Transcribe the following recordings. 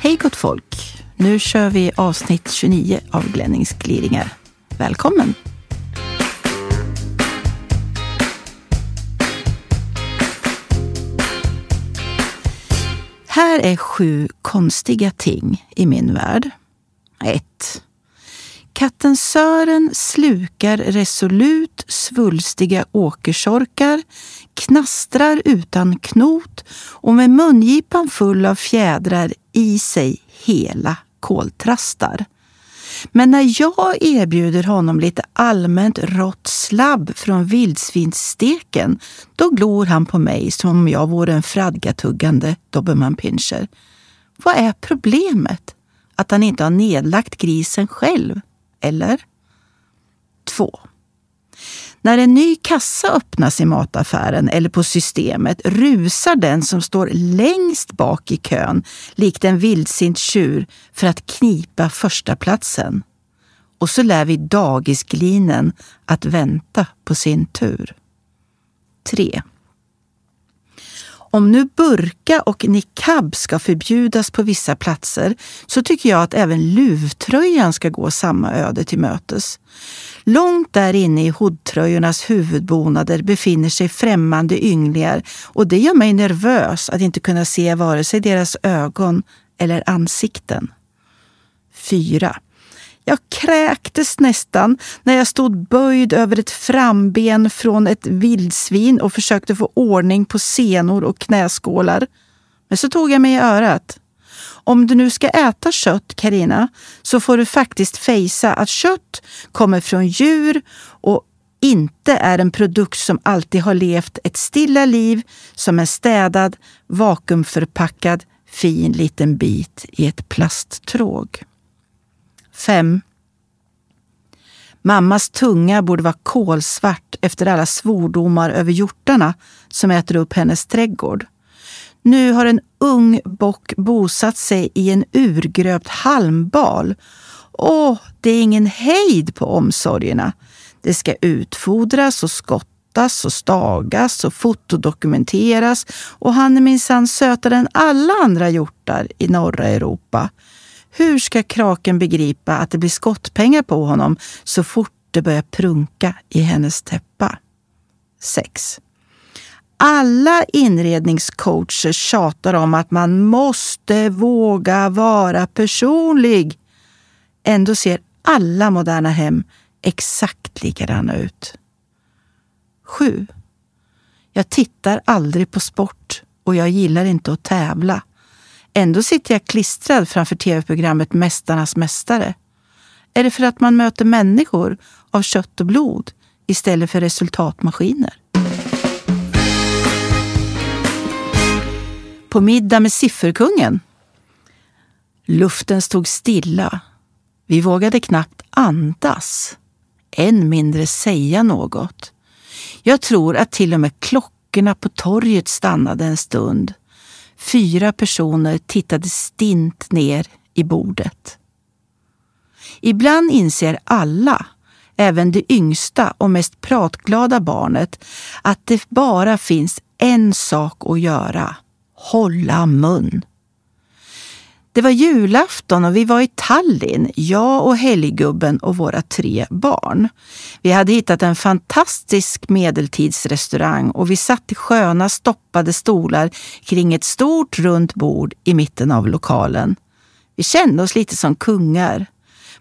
Hej gott folk! Nu kör vi avsnitt 29 av Glennings gliringar. Välkommen! Här är sju konstiga ting i min värld. 1. Katten Sören slukar resolut svulstiga åkersorkar, knastrar utan knot och med mungipan full av fjädrar i sig hela koltrastar. Men när jag erbjuder honom lite allmänt rått slabb från vildsvinssteken, då glor han på mig som om jag vore en fradgatuggande dobermannpinscher. Vad är problemet? Att han inte har nedlagt grisen själv? Eller? 2. När en ny kassa öppnas i mataffären eller på systemet rusar den som står längst bak i kön likt en vildsint tjur för att knipa första platsen. Och så lär vi dagisglinen att vänta på sin tur. 3. Om nu burka och niqab ska förbjudas på vissa platser så tycker jag att även luvtröjan ska gå samma öde till mötes. Långt där inne i hoodtröjornas huvudbonader befinner sig främmande ynglingar och det gör mig nervös att inte kunna se vare sig deras ögon eller ansikten. 4. Jag kräktes nästan när jag stod böjd över ett framben från ett vildsvin och försökte få ordning på senor och knäskålar. Men så tog jag mig i örat. Om du nu ska äta kött, Karina, så får du faktiskt fejsa att kött kommer från djur och inte är en produkt som alltid har levt ett stilla liv som en städad, vakuumförpackad, fin liten bit i ett plasttråg. 5. Mammas tunga borde vara kolsvart efter alla svordomar över hjortarna som äter upp hennes trädgård. Nu har en ung bock bosatt sig i en urgröpt halmbal. Åh, det är ingen hejd på omsorgerna. Det ska utfodras och skottas och stagas och fotodokumenteras och han är minsann sötare än alla andra hjortar i norra Europa. Hur ska kraken begripa att det blir skottpengar på honom så fort det börjar prunka i hennes täppa? 6. Alla inredningscoacher tjatar om att man måste våga vara personlig. Ändå ser alla moderna hem exakt likadana ut. 7. Jag tittar aldrig på sport och jag gillar inte att tävla. Ändå sitter jag klistrad framför tv-programmet Mästarnas mästare. Är det för att man möter människor av kött och blod istället för resultatmaskiner? På middag med sifferkungen. Luften stod stilla. Vi vågade knappt andas. Än mindre säga något. Jag tror att till och med klockorna på torget stannade en stund. Fyra personer tittade stint ner i bordet. Ibland inser alla, även det yngsta och mest pratglada barnet, att det bara finns en sak att göra. Hålla mun. Det var julafton och vi var i Tallinn, jag och helggubben och våra tre barn. Vi hade hittat en fantastisk medeltidsrestaurang och vi satt i sköna stoppade stolar kring ett stort runt bord i mitten av lokalen. Vi kände oss lite som kungar.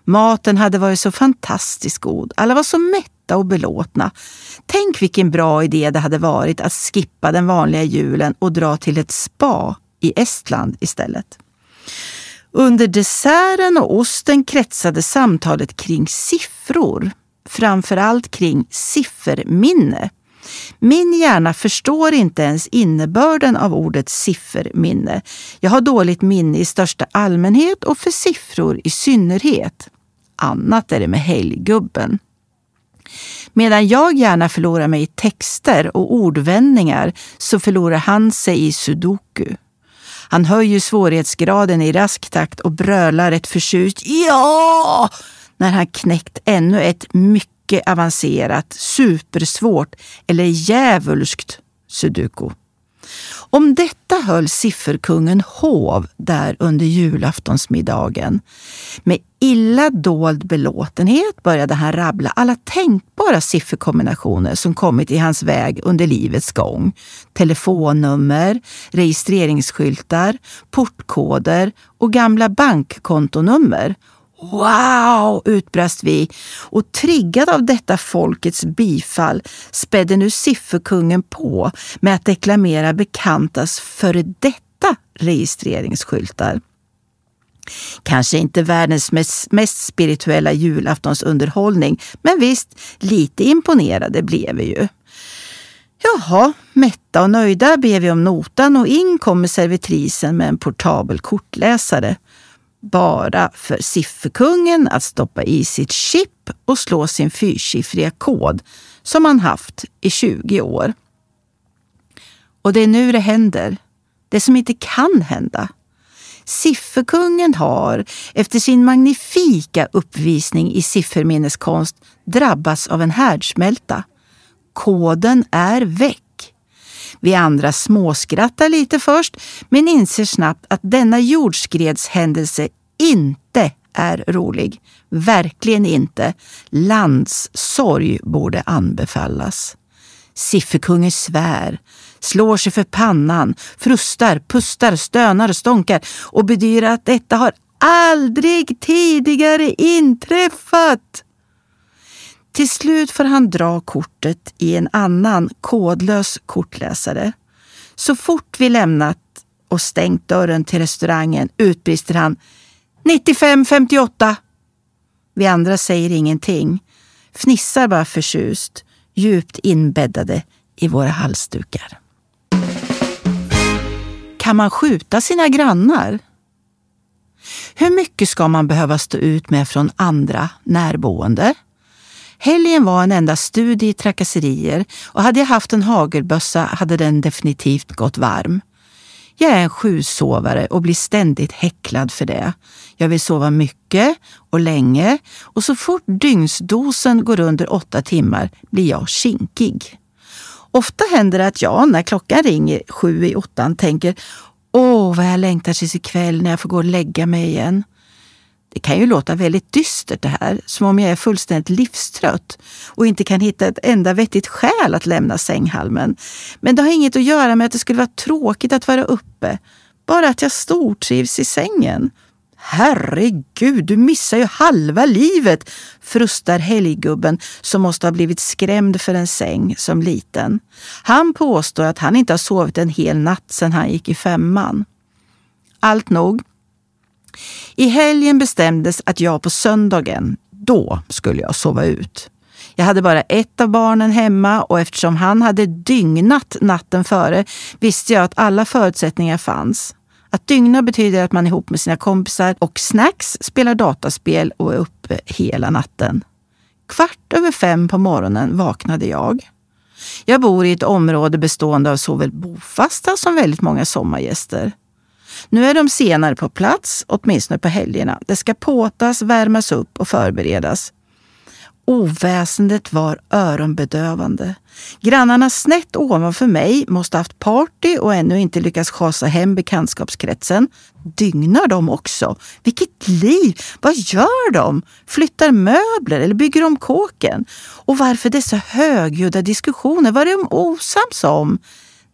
Maten hade varit så fantastiskt god. Alla var så mätta och belåtna. Tänk vilken bra idé det hade varit att skippa den vanliga julen och dra till ett spa i Estland istället. Under desserten och osten kretsade samtalet kring siffror. Framförallt kring sifferminne. Min hjärna förstår inte ens innebörden av ordet sifferminne. Jag har dåligt minne i största allmänhet och för siffror i synnerhet. Annat är det med helggubben. Medan jag gärna förlorar mig i texter och ordvändningar så förlorar han sig i sudoku. Han höjer svårighetsgraden i rask takt och brölar ett förtjust ja när han knäckt ännu ett mycket avancerat, supersvårt eller djävulskt sudoku. Om detta höll sifferkungen hov där under julaftonsmiddagen. Med illa dold belåtenhet började han rabbla alla tänkbara sifferkombinationer som kommit i hans väg under livets gång. Telefonnummer, registreringsskyltar, portkoder och gamla bankkontonummer Wow! utbrast vi och triggad av detta folkets bifall spädde nu sifferkungen på med att deklamera bekantas före detta registreringsskyltar. Kanske inte världens mest, mest spirituella julaftonsunderhållning, men visst, lite imponerade blev vi ju. Jaha, mätta och nöjda ber vi om notan och in kommer servitrisen med en portabel kortläsare bara för sifferkungen att stoppa i sitt chip och slå sin fyrsiffriga kod som han haft i 20 år. Och det är nu det händer. Det som inte kan hända. Sifferkungen har, efter sin magnifika uppvisning i sifferminneskonst, drabbats av en härdsmälta. Koden är väck. Vi andra småskrattar lite först, men inser snabbt att denna jordskredshändelse inte är rolig. Verkligen inte. Landssorg borde anbefallas. Sifferkungen svär, slår sig för pannan, frustar, pustar, stönar stånkar och bedyrar att detta har aldrig tidigare inträffat. Till slut får han dra kortet i en annan kodlös kortläsare. Så fort vi lämnat och stängt dörren till restaurangen utbrister han 9558. Vi andra säger ingenting, fnissar bara förtjust, djupt inbäddade i våra halsdukar. Kan man skjuta sina grannar? Hur mycket ska man behöva stå ut med från andra närboende? Helgen var en enda studie i trakasserier och hade jag haft en hagelbössa hade den definitivt gått varm. Jag är en sjusovare och blir ständigt häcklad för det. Jag vill sova mycket och länge och så fort dygnsdosen går under åtta timmar blir jag kinkig. Ofta händer det att jag, när klockan ringer sju i åttan, tänker Åh, vad jag längtar tills ikväll när jag får gå och lägga mig igen. Det kan ju låta väldigt dystert det här, som om jag är fullständigt livstrött och inte kan hitta ett enda vettigt skäl att lämna sänghalmen. Men det har inget att göra med att det skulle vara tråkigt att vara uppe. Bara att jag stortrivs i sängen. Herregud, du missar ju halva livet, frustar helggubben som måste ha blivit skrämd för en säng som liten. Han påstår att han inte har sovit en hel natt sedan han gick i femman. Allt nog, i helgen bestämdes att jag på söndagen, då skulle jag sova ut. Jag hade bara ett av barnen hemma och eftersom han hade dygnat natten före visste jag att alla förutsättningar fanns. Att dygna betyder att man är ihop med sina kompisar och snacks, spelar dataspel och är uppe hela natten. Kvart över fem på morgonen vaknade jag. Jag bor i ett område bestående av såväl bofasta som väldigt många sommargäster. Nu är de senare på plats, åtminstone på helgerna. Det ska påtas, värmas upp och förberedas. Oväsendet var öronbedövande. Grannarna snett ovanför mig måste haft party och ännu inte lyckats schasa hem bekantskapskretsen. Dygnar de också? Vilket liv! Vad gör de? Flyttar möbler eller bygger om kåken? Och varför dessa högljudda diskussioner? Vad är de osams om?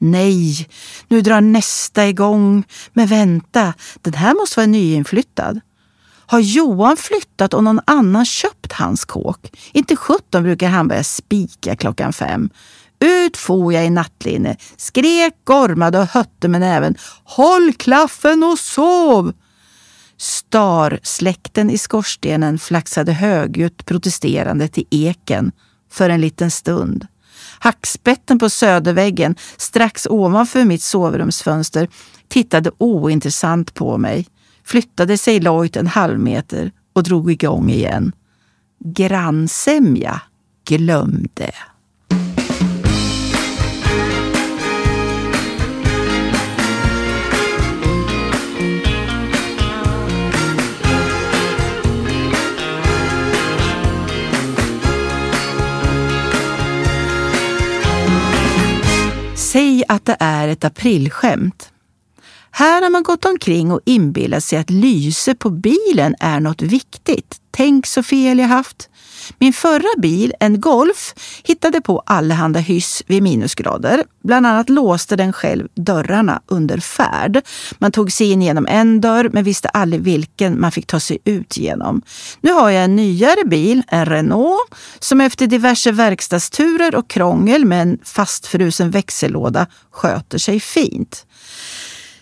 Nej, nu drar nästa igång. Men vänta, den här måste vara nyinflyttad. Har Johan flyttat och någon annan köpt hans kåk? Inte sjutton brukar han börja spika klockan fem. Ut for jag i nattlinne, skrek, gormade och hötte med näven. Håll klaffen och sov! Starsläkten i skorstenen flaxade högljutt protesterande till eken för en liten stund. Hackspetten på söderväggen strax ovanför mitt sovrumsfönster tittade ointressant på mig, flyttade sig lojt en halv meter och drog igång igen. Grannsämja, glöm det. Att det är ett aprilskämt. Här har man gått omkring och inbillat sig att lyse på bilen är något viktigt. Tänk så fel jag haft. Min förra bil, en Golf, hittade på allehanda hyss vid minusgrader. Bland annat låste den själv dörrarna under färd. Man tog sig in genom en dörr men visste aldrig vilken man fick ta sig ut genom. Nu har jag en nyare bil, en Renault, som efter diverse verkstadsturer och krångel med en fastfrusen växellåda sköter sig fint.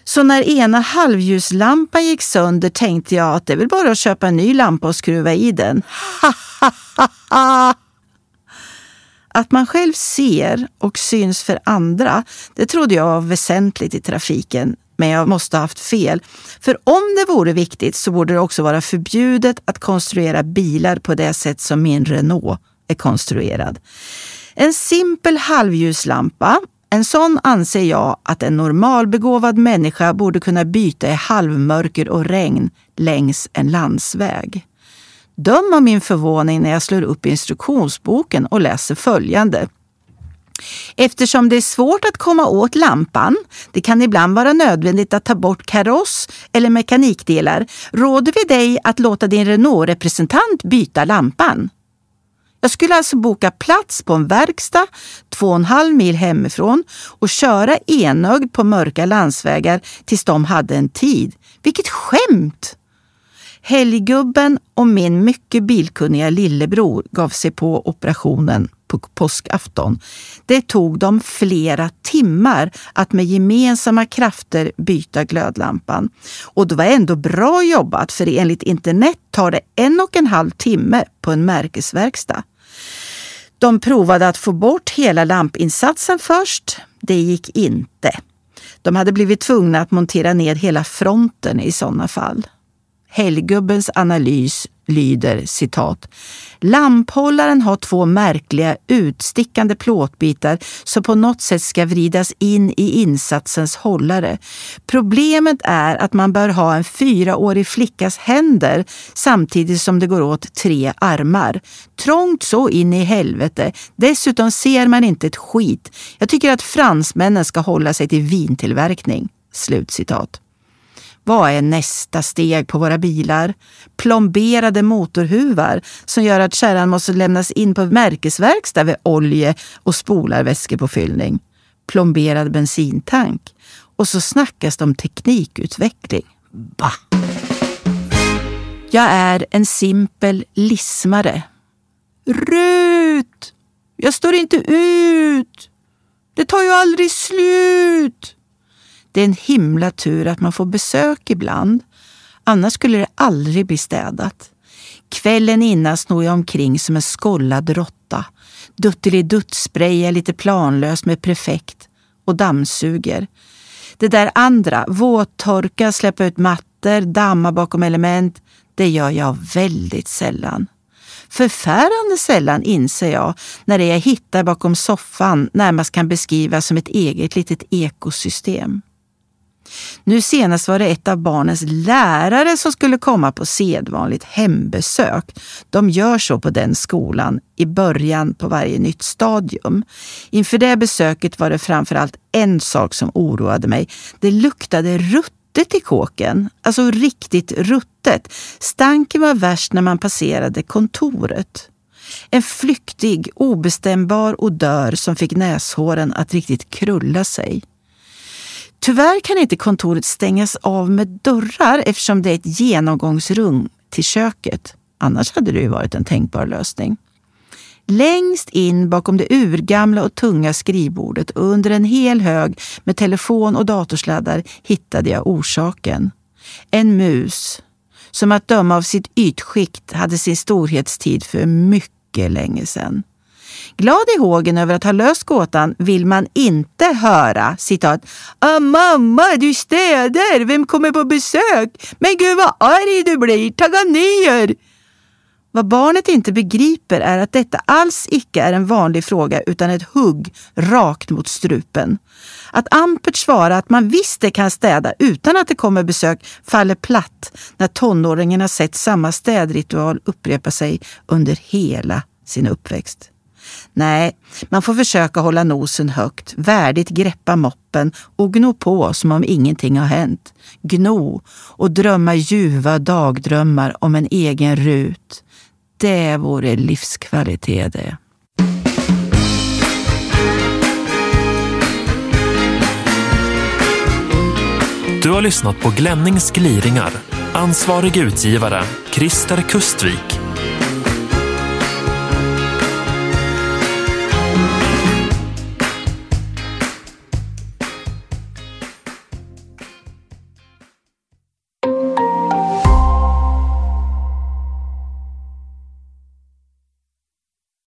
Så när ena halvljuslampan gick sönder tänkte jag att det är väl bara att köpa en ny lampa och skruva i den. Att man själv ser och syns för andra, det trodde jag var väsentligt i trafiken. Men jag måste ha haft fel. För om det vore viktigt så borde det också vara förbjudet att konstruera bilar på det sätt som min Renault är konstruerad. En simpel halvljuslampa en sån anser jag att en normalbegåvad människa borde kunna byta i halvmörker och regn längs en landsväg. Döm av min förvåning när jag slår upp instruktionsboken och läser följande. Eftersom det är svårt att komma åt lampan, det kan ibland vara nödvändigt att ta bort kaross eller mekanikdelar, råder vi dig att låta din Renault-representant byta lampan. Jag skulle alltså boka plats på en verkstad två och en halv mil hemifrån och köra enögd på mörka landsvägar tills de hade en tid. Vilket skämt! Helggubben och min mycket bilkunniga lillebror gav sig på operationen på påskafton. Det tog dem flera timmar att med gemensamma krafter byta glödlampan. Och det var ändå bra jobbat för enligt internet tar det en och en halv timme på en märkesverkstad. De provade att få bort hela lampinsatsen först. Det gick inte. De hade blivit tvungna att montera ner hela fronten i sådana fall. Helgubbens analys lyder citat. Lamphållaren har två märkliga utstickande plåtbitar som på något sätt ska vridas in i insatsens hållare. Problemet är att man bör ha en fyraårig flickas händer samtidigt som det går åt tre armar. Trångt så in i helvete. Dessutom ser man inte ett skit. Jag tycker att fransmännen ska hålla sig till vintillverkning. Slutcitat. Vad är nästa steg på våra bilar? Plomberade motorhuvar som gör att kärran måste lämnas in på märkesverkstad vid olje och spolarväskor på fyllning. Plomberad bensintank. Och så snackas det om teknikutveckling. Bah! Jag är en simpel lismare. Rut! Jag står inte ut! Det tar ju aldrig slut! Det är en himla tur att man får besök ibland. Annars skulle det aldrig bli städat. Kvällen innan snor jag omkring som en skollad råtta. Duttelidutt sprayar lite planlöst med prefekt och dammsuger. Det där andra, våttorka, släppa ut mattor, damma bakom element, det gör jag väldigt sällan. Förfärande sällan inser jag när det jag hittar bakom soffan närmast kan beskrivas som ett eget litet ekosystem. Nu senast var det ett av barnens lärare som skulle komma på sedvanligt hembesök. De gör så på den skolan i början på varje nytt stadium. Inför det besöket var det framförallt en sak som oroade mig. Det luktade ruttet i kåken. Alltså riktigt ruttet. Stanken var värst när man passerade kontoret. En flyktig, obestämbar odör som fick näshåren att riktigt krulla sig. Tyvärr kan inte kontoret stängas av med dörrar eftersom det är ett genomgångsrum till köket. Annars hade det ju varit en tänkbar lösning. Längst in bakom det urgamla och tunga skrivbordet och under en hel hög med telefon och datorsladdar hittade jag orsaken. En mus som att döma av sitt ytskikt hade sin storhetstid för mycket länge sedan. Glad i hågen över att ha löst gåtan vill man inte höra citat ah, “Mamma, du städar! Vem kommer på besök? Men gud vad arg du blir! Tagga ner!” Vad barnet inte begriper är att detta alls icke är en vanlig fråga utan ett hugg rakt mot strupen. Att ampert svara att man visst det kan städa utan att det kommer besök faller platt när tonåringen har sett samma städritual upprepa sig under hela sin uppväxt. Nej, man får försöka hålla nosen högt, värdigt greppa moppen och gno på som om ingenting har hänt. Gno och drömma ljuva dagdrömmar om en egen rut. Det vore livskvalitet det. Du har lyssnat på Glennings gliringar. Ansvarig utgivare, Christer Kustvik.